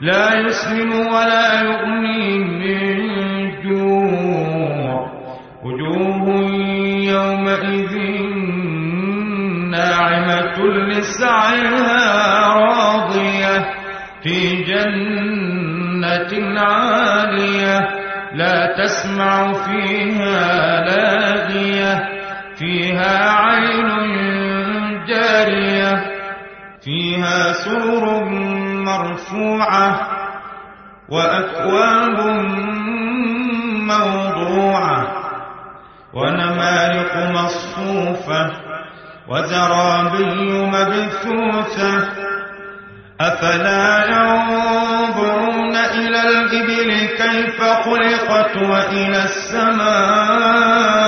لا يسمن ولا يغني من جوع. وجوه يومئذ ناعمة لسعيها راضية في جنة عالية لا تسمع فيها لاغية فيها عين سور مرفوعة وأكواب موضوعة ونمارق مصفوفة وزرابي مبثوثة أفلا ينظرون إلى الإبل كيف خلقت وإلى السماء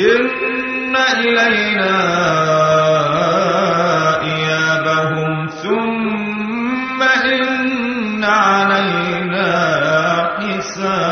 إن إلينا إيابهم ثم إن علينا حساب